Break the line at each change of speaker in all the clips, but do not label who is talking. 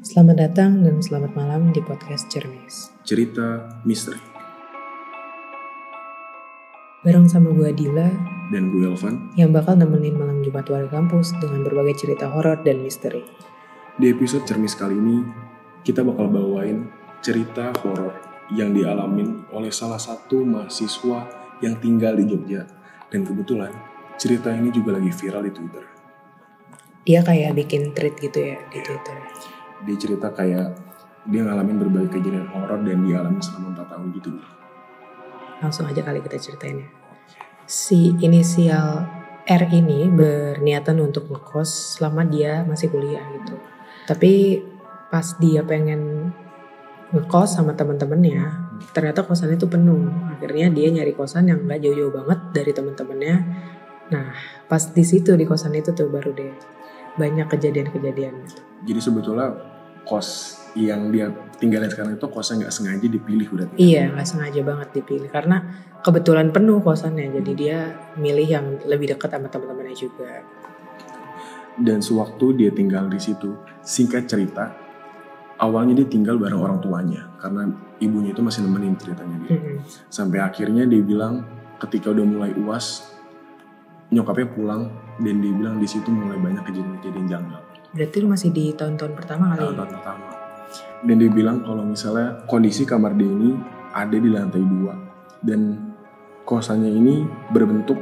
Selamat datang dan selamat malam di podcast Cermis.
Cerita misteri.
Bareng sama gue Adila
Dan gue Elvan,
yang bakal nemenin malam Jumat warga kampus dengan berbagai cerita horor dan misteri.
di episode Cermis kali ini kita bakal bawain cerita horor yang dialamin oleh salah satu mahasiswa yang tinggal di Jogja. Dan kebetulan cerita ini juga lagi viral di Twitter.
Dia kayak bikin tweet gitu ya di Twitter.
Dia cerita kayak dia ngalamin berbagai kejadian horor dan dialami selama 4 tahun gitu.
Langsung aja kali kita ceritain ya. Si inisial R ini berniatan untuk ngekos selama dia masih kuliah gitu. Tapi pas dia pengen ngekos sama teman-temannya, ternyata kosannya itu penuh. Akhirnya dia nyari kosan yang nggak jauh-jauh banget dari teman-temannya. Nah, pas di situ di kosan itu tuh baru deh banyak kejadian-kejadian gitu.
Jadi sebetulnya kos yang dia tinggalin sekarang itu kosnya nggak sengaja dipilih berarti.
Iya, nggak sengaja banget dipilih karena kebetulan penuh kosannya. Jadi dia milih yang lebih dekat sama teman-temannya juga.
Dan sewaktu dia tinggal di situ, singkat cerita, awalnya dia tinggal bareng orang tuanya karena ibunya itu masih nemenin ceritanya dia.
Mm-mm.
Sampai akhirnya dia bilang ketika udah mulai uas, nyokapnya pulang dan dia bilang di situ mulai banyak kejadian-kejadian janggal.
Berarti lu masih di tahun-tahun pertama kali ya?
Tahun pertama. Dan dia bilang kalau misalnya kondisi kamar dia ini ada di lantai dua dan kosannya ini berbentuk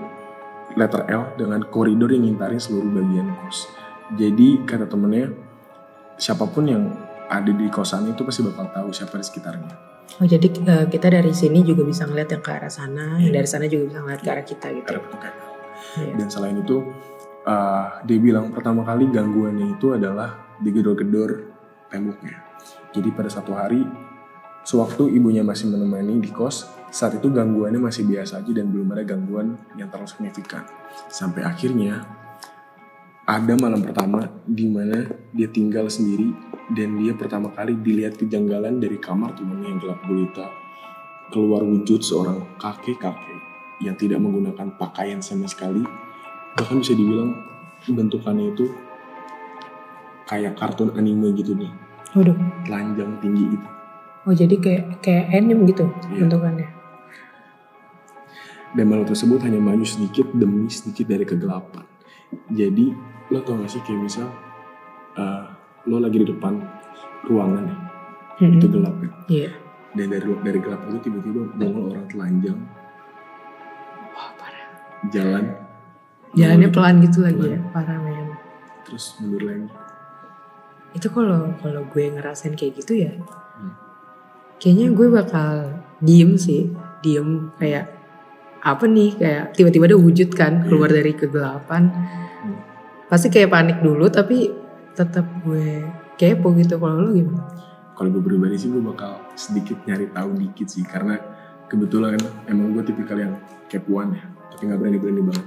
letter L dengan koridor yang ngintarin seluruh bagian kos. Jadi kata temennya siapa pun yang ada di kosan itu pasti bakal tahu siapa di sekitarnya.
Oh jadi eh, kita dari sini juga bisa ngeliat yang ke arah sana, yang
Iya.
dari sana juga bisa ngeliat ke arah kita gitu.
Ada
Iya.
Dan selain itu uh, dia bilang pertama kali gangguannya itu adalah digedor-gedor temboknya. Jadi pada satu hari sewaktu ibunya masih menemani di kos, saat itu gangguannya masih biasa aja dan belum ada gangguan yang terlalu signifikan. Sampai akhirnya ada malam pertama di mana dia tinggal sendiri dan dia pertama kali dilihat kejanggalan dari kamar temannya yang gelap gulita. Keluar wujud seorang kakek-kakek yang tidak menggunakan pakaian sama sekali. Bahkan bisa dibilang bentukannya itu kayak kartun anime gitu nih,
Waduh.
telanjang tinggi itu.
Oh jadi kayak kayak anime gitu
Iya.
bentukannya.
Dan malam tersebut hanya maju sedikit demi sedikit dari kegelapan. Jadi lo tau gak sih kayak misal eh, lo lagi di depan ruangan ya,
Mm-mm.
itu gelap kan.
Iya.
Dan dari dari gelap itu tiba-tiba nongol orang telanjang. Jalan.
Jalannya
nongol
pelan gitu lagi
Pelan.
ya, parah men.
Terus mundur lagi.
Itu kalau kalau gue ngerasain kayak gitu ya,
Hmm.
kayaknya gue bakal diem sih, diem kayak apa nih kayak tiba-tiba ada wujud kan keluar dari kegelapan.
Hmm.
Pasti kayak panik dulu tapi tetap gue kepo gitu kalau lu gimana?
kalau gue pribadi sih gue bakal sedikit nyari tahu dikit sih karena kebetulan emang gue tipikal yang kepoan ya tapi nggak berani berani banget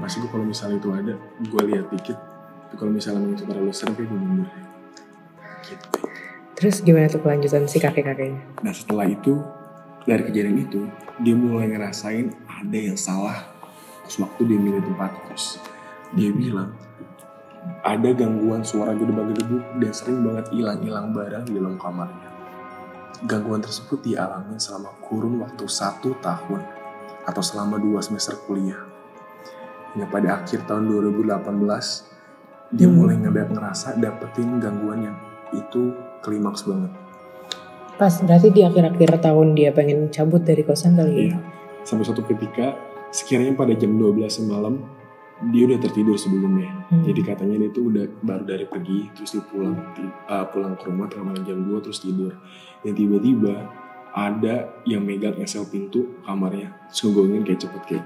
pasti gue kalau misalnya itu ada gue lihat dikit tapi kalau misalnya itu terlalu serem kayak gue mundur gitu.
Terus gimana tuh kelanjutan si kakek-kakeknya?
nah setelah itu dari kejadian itu dia mulai ngerasain ada yang salah sewaktu dia milih tempat kos dia bilang ada gangguan suara gedebak-gedebuk dan sering banget hilang-hilang barang di dalam kamarnya. Gangguan tersebut dialami selama kurun waktu satu tahun atau selama dua semester kuliah. Hingga pada akhir tahun 2018, dia
Hmm.
mulai ngerasa dapetin gangguan yang itu klimaks banget.
Pas berarti di akhir-akhir tahun dia pengen cabut dari kosan kali ya?
Iya. Sampai suatu ketika, sekiranya pada jam 12 malam, dia udah tertidur sebelumnya.
Hmm.
Jadi katanya dia tuh udah baru dari pergi, terus dia pulang uh, pulang ke rumah tengah malam jam 2 terus tidur. Dan tiba-tiba ada yang megang esel pintu kamarnya, terus ngegongin kayak cepet kayak.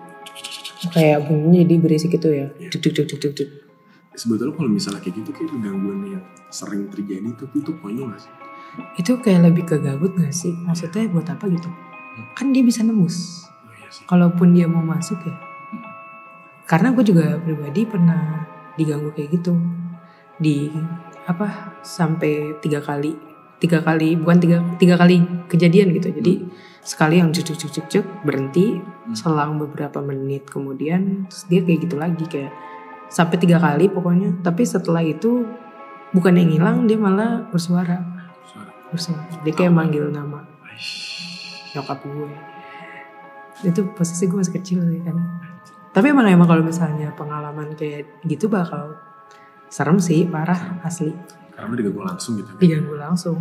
Kayak bunyinya jadi berisik gitu ya?
Iya.
Duk duk duk duk duk duk.
Sebetulnya kalau misalnya kayak gitu kayak gangguan yang sering terjadi tapi itu konyol gak sih?
Itu kayak lebih ke gabut gak sih? Maksudnya buat apa gitu? Kan dia bisa nembus.
Oh iya sih.
Kalaupun dia mau masuk ya. Karena gue juga pribadi pernah diganggu kayak gitu. Di apa sampai tiga kali tiga kali bukan tiga tiga kali kejadian gitu. Jadi sekali yang cuk cuk cuk cuk berhenti. Selang beberapa menit kemudian terus dia kayak gitu lagi kayak sampai tiga kali pokoknya. Tapi setelah itu bukan yang hilang dia malah bersuara.
Suara.
bersuara. Dia kayak manggil nama nyokap gue. Itu posisi gue masih kecil sih kan. Tapi emang emang kalau misalnya pengalaman kayak gitu bakal serem sih parah asli
Karena diganggu langsung gitu. kan.
diganggu langsung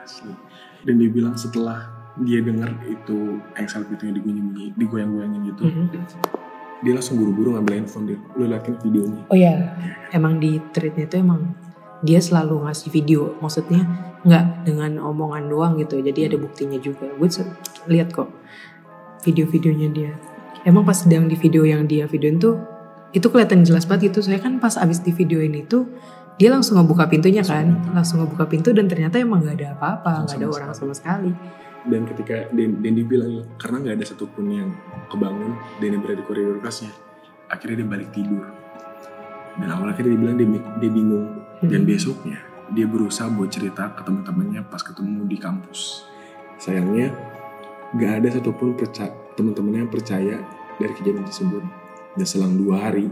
Asli. Dan dia bilang setelah dia dengar itu Excel itu yang digunyi-gunyi, digoyang-goyangin gitu,
Mhm.
dia langsung buru-buru ngambil handphone dia. Lu liatin videonya.
oh ya emang di tweetnya itu emang dia selalu ngasih video maksudnya nggak dengan omongan doang gitu jadi ada buktinya juga gue lihat kok video-videonya dia emang pas sedang di video yang dia videoin tuh itu kelihatan jelas banget gitu saya kan pas abis di videoin itu dia langsung ngebuka pintunya kan langsung ngebuka pintu dan ternyata emang nggak ada apa-apa nggak ada
Sama
orang
sekali.
sama sekali
Dan ketika dan, dan dia bilang karena nggak ada satupun yang kebangun dan yang berada di koridor kelasnya, akhirnya dia balik tidur. Dan awalnya akhirnya dia bilang dia, dia bingung dan
Hmm.
besoknya dia berusaha buat cerita ke teman-temannya pas ketemu di kampus. Sayangnya nggak ada satupun teman-temannya yang percaya dari kejadian tersebut. Dan selang dua hari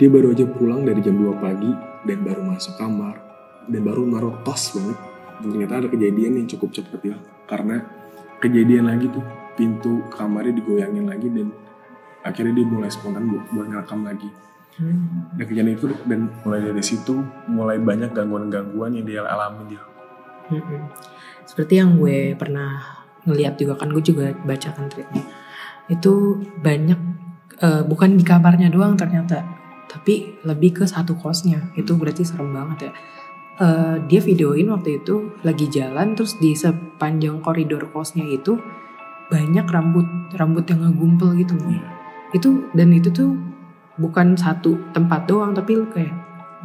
dia baru aja pulang dari jam 2 pagi dan baru masuk kamar dan baru naruh tos banget. Dan ternyata ada kejadian yang cukup cepet ya karena kejadian lagi tuh pintu kamarnya digoyangin lagi dan akhirnya dia mulai spontan buat, buat ngerekam lagi
Hmm.
dan kejadian itu dan mulai dari situ mulai banyak gangguan-gangguan yang dia alami dia
Mm-mm. Seperti yang gue pernah ngeliat juga kan gue juga bacakan tweetnya. Itu banyak eh, bukan di kamarnya doang ternyata, tapi lebih ke satu kosnya. Itu berarti serem banget ya. Eh, dia videoin waktu itu lagi jalan terus di sepanjang koridor kosnya itu banyak rambut rambut yang ngegumpel gitu.
Iya.
Itu dan itu tuh bukan satu tempat doang tapi kayak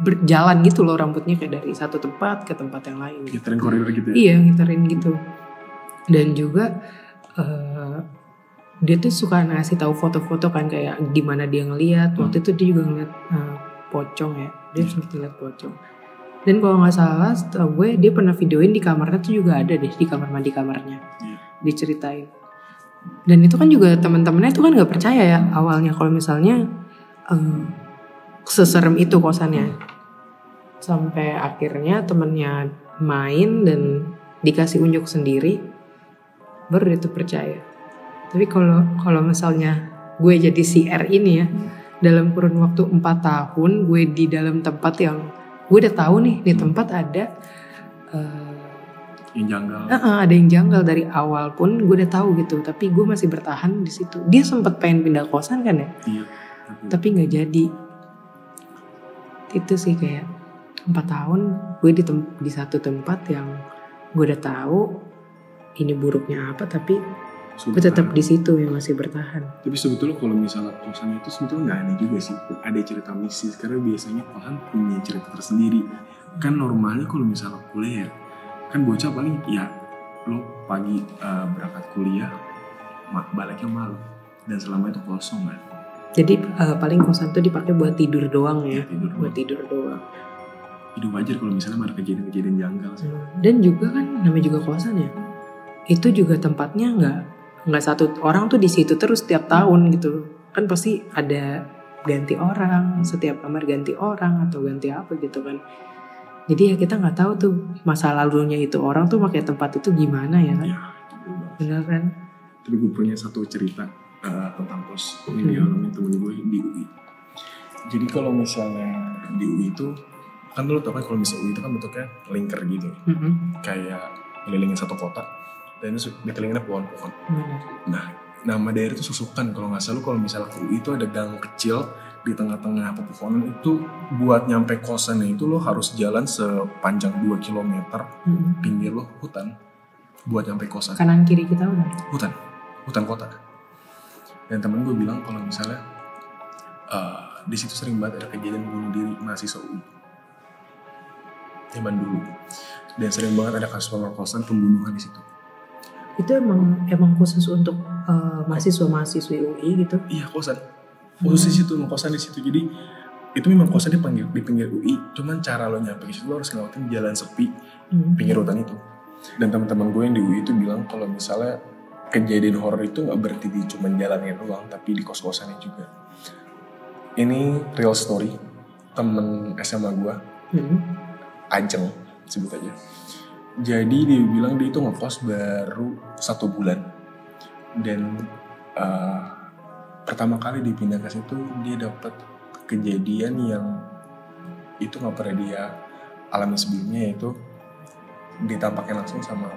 berjalan gitu loh rambutnya kayak dari satu tempat ke tempat yang lain. gitu.
ngiterin koridor gitu ya
Iya ngiterin gitu. Dan juga eh, dia tuh suka ngasih tahu foto-foto kan kayak gimana dia ngeliat. Waktu itu dia juga ngeliat eh, pocong ya. Dia
Iya.
sempat ngeliat pocong. Dan kalau nggak salah, setahu gue dia pernah videoin di kamarnya tuh juga ada deh di kamar mandi kamarnya.
Iya.
Diceritain. Dan itu kan juga teman-temannya tuh kan nggak percaya ya awalnya kalau misalnya eh, seserem itu kosannya. Sampai akhirnya temennya main dan dikasih unjuk sendiri, baru dia tuh percaya. Tapi kalau kalau misalnya gue jadi si R ini ya, dalam kurun waktu 4 tahun gue di dalam tempat yang gue udah tahu nih di tempat ada eh,
yang janggal.
Eh, eh, ada yang janggal dari awal pun gue udah tahu gitu tapi gue masih bertahan di situ. Dia sempat pengen pindah kosan kan ya?
Iya Tapi-
tapi nggak jadi. Itu sih kayak empat tahun gue di tem- di satu tempat yang gue udah tahu ini buruknya apa tapi gue tetap di situ yang masih bertahan.
Tapi sebetulnya kalau misalnya kosan itu sebetulnya nggak aneh juga sih ada cerita mistis karena biasanya kosan punya cerita tersendiri. Kan normalnya kalau misalnya kuliah kan bocah paling ya lo pagi eh, berangkat kuliah baliknya malam dan selama itu kosong kan?
Jadi eh, paling kosan tuh dipakai buat tidur doang ya?
Ya tidur
buat
doang.
tidur doang.
Hidup wajar kalau misalnya ada kejadian-kejadian janggal sih.
dan juga kan namanya juga kosan ya itu juga tempatnya nggak nggak satu orang tuh di situ terus setiap tahun gitu. Kan pasti ada ganti orang setiap kamar ganti orang atau ganti apa gitu kan. Jadi ya kita nggak tahu tuh masa lalunya itu orang tuh pakai tempat itu gimana ya kan?
Ya, bener
bener kan?
tapi gue punya satu cerita eh, tentang kos ini
Hmm.
dialami temen gue di UI jadi kalau misalnya di UI itu kan lo tau kan kalau misalnya UI itu kan bentuknya lingkar gitu.
Mm-mm,
kayak ngelilingin satu kota dan dikelilinginnya pohon-pohon.
Bener.
nama daerah itu susukan kalau nggak salah. Kalau misalnya UI itu ada gang kecil di tengah-tengah pepohonan. Itu buat nyampe kosannya itu lo harus jalan sepanjang 2 km
Mm-mm.
pinggir lo hutan buat nyampe kosan.
Kanan kiri kita udah.
Hutan. Hutan kota. Dan temen gue bilang kalau misalnya eh, di situ sering banget ada kejadian bunuh diri mahasiswa UI zaman dulu. Dan sering banget ada kasus pemerkosaan pembunuhan di situ
itu emang emang khusus untuk eh, mahasiswa mahasiswi UI gitu?
Iya kosan. Khusus di situ kosan di situ. Jadi itu memang kosan di pinggir di pinggir UI cuman cara lo nyampe ke situ lo harus ngelewatin jalan sepi
Hmm.
pinggir hutan itu. Dan teman-teman gue yang di UI itu bilang kalau misalnya kejadian horor itu nggak berhenti di cuman jalannya doang tapi di kos-kosannya juga. Ini real story temen SMA gue
Hmm.
Ajeng sebut aja. Jadi dia bilang dia itu ngekos baru satu bulan dan uh, pertama kali dipindah ke situ dia dapat kejadian yang itu nggak pernah dia alami sebelumnya yaitu ditampakkan langsung sama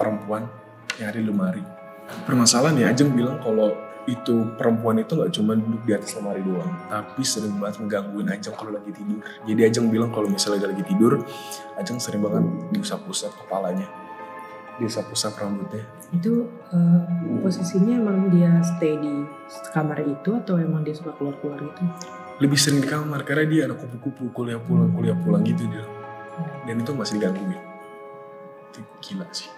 perempuan yang ada di lemari. Permasalahan ya Ajeng bilang kalau itu perempuan itu nggak cuma duduk di atas lemari doang, tapi sering banget menggangguin Ajeng kalau lagi tidur. Jadi Ajeng bilang kalau misalnya lagi tidur, Ajeng sering banget diusap-usap kepalanya, diusap-usap rambutnya.
Itu uh, posisinya emang dia stay di kamar itu atau emang dia suka keluar-keluar gitu?
Lebih sering di kamar karena dia anak kupu-kupu kuliah pulang kuliah pulang gitu dia. Dan itu masih digangguin. Itu gila sih.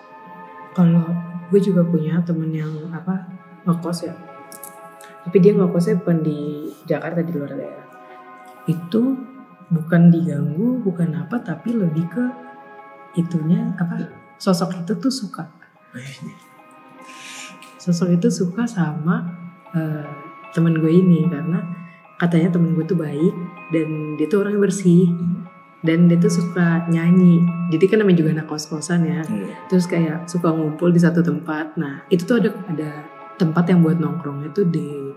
Kalau gue juga punya temen yang apa ngekos ya tapi dia ngekosnya bukan di Jakarta di luar daerah. Itu bukan diganggu bukan apa tapi lebih ke itunya apa sosok itu tuh suka. Sosok itu suka sama uh, temen gue ini karena katanya temen gue tuh baik dan dia tuh orangnya bersih. Dan dia tuh suka nyanyi. Jadi kan namanya juga anak kos kosan ya.
Iya.
terus kayak suka ngumpul di satu tempat. Nah itu tuh ada ada tempat yang buat nongkrongnya tuh di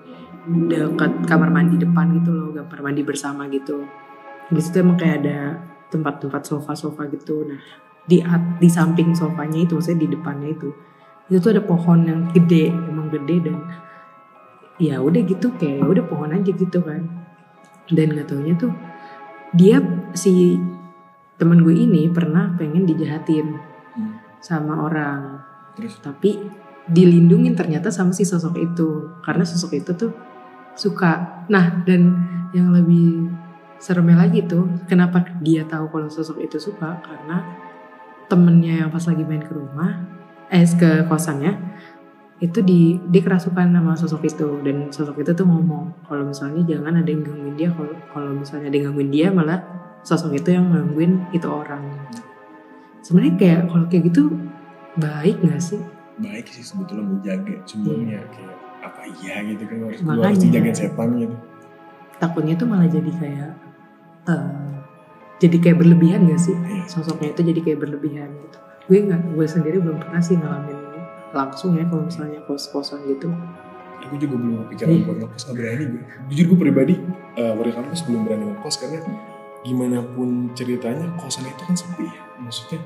dekat kamar mandi depan gitu loh kamar mandi bersama gitu. Di situ emang kayak ada tempat-tempat sofa-sofa gitu. Nah di at- di samping sofanya itu maksudnya di depannya itu itu tuh ada pohon yang gede emang gede dan ya udah gitu kayak udah pohon aja gitu kan. Dan gak taunya tuh dia si temen gue ini pernah pengen dijahatin
Hmm.
sama orang.
Terus?
Tapi dilindungin ternyata sama si sosok itu. Karena sosok itu tuh suka. Nah dan yang lebih seremnya lagi tuh kenapa dia tahu kalau sosok itu suka? Karena temennya yang pas lagi main ke rumah eh ke kosannya itu di dia kerasukan sama sosok itu. Dan sosok itu tuh ngomong kalau misalnya jangan ada yang gangguin dia kalau kalau misalnya ada yang gangguin dia malah sosok itu yang gangguin itu orang. Sebenarnya kayak kalau kayak gitu baik nggak sih
baik sih sebetulnya menjaga cuman ya kayak apa iya gitu kan harus gue
Makanya.
harus dijagain setan gitu.
Takutnya tuh malah jadi kayak eh, jadi kayak berlebihan gak sih?
Iya.
sosoknya itu jadi kayak berlebihan gitu. Gue nggak gue sendiri belum pernah sih ngalamin langsung ya kalau misalnya kos-kosan gitu.
Aku juga belum kepikiran
Iya.
buat ngekos gak berani gue. Jujur gue pribadi uh, warga kampus belum berani ngekos karena gimana pun ceritanya kosan itu kan sepi ya. Maksudnya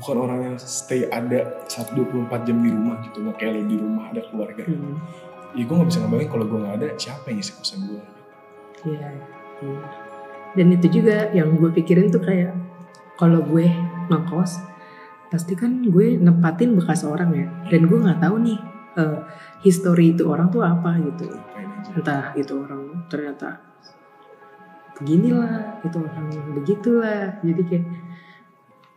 bukan orang yang stay ada 124 jam di rumah gitu nggak kayak lo di rumah ada keluarga.
Hmm,
ya gue nggak bisa ngebayangin kalau gue nggak ada siapa yang ngisi kosan gue
iya iya. dan itu juga yang gue pikirin tuh kayak kalau gue ngekos pasti kan gue nempatin bekas orang ya. Dan gue nggak tahu nih eh, history itu orang tuh apa gitu. Entah itu orang ternyata beginilah itu orang begitulah. Jadi kayak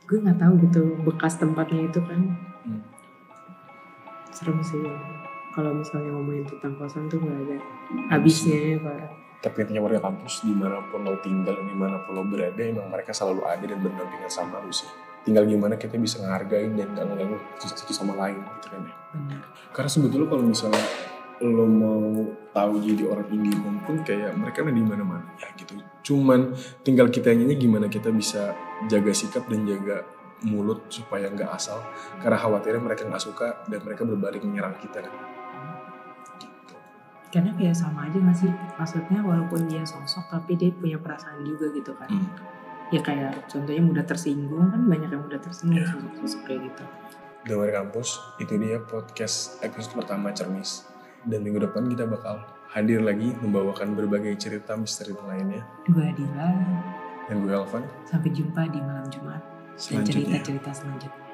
gue nggak tahu gitu bekas tempatnya itu kan.
Hmm.
serem sih. Kalau misalnya ngomongin tentang kosan tuh nggak ada habisnya ya pak.
Tapi intinya warga kampus di mana pun lo tinggal di mana pun lo berada emang mereka selalu ada dan berdampingan sama lo sih. Tinggal gimana kita bisa menghargai dan gak ngeganggu satu sama lain gitu kan ya.
Benar.
Karena sebetulnya kalau misalnya lo mau tahu jadi orang indie pun kayak mereka ada di mana-mana. Ya gitu. Cuman tinggal kita gimana kita bisa jaga sikap dan jaga mulut supaya nggak asal. Karena khawatirnya mereka nggak suka dan mereka berbalik menyerang kita. Kan
karena kayak sama aja gak sih? Maksudnya walaupun dia sosok tapi dia punya perasaan juga gitu kan.
Hmm.
ya kayak contohnya mudah tersinggung kan banyak yang mudah tersinggung
Iya.
sosok-sosok kayak gitu.
Dari kampus, itu dia podcast episode pertama Cermis. Dan minggu depan kita bakal hadir lagi membawakan berbagai cerita misteri lainnya.
dua Dila
Dan gue Elvan,
sampai jumpa di malam Jumat. Dan cerita-cerita selanjutnya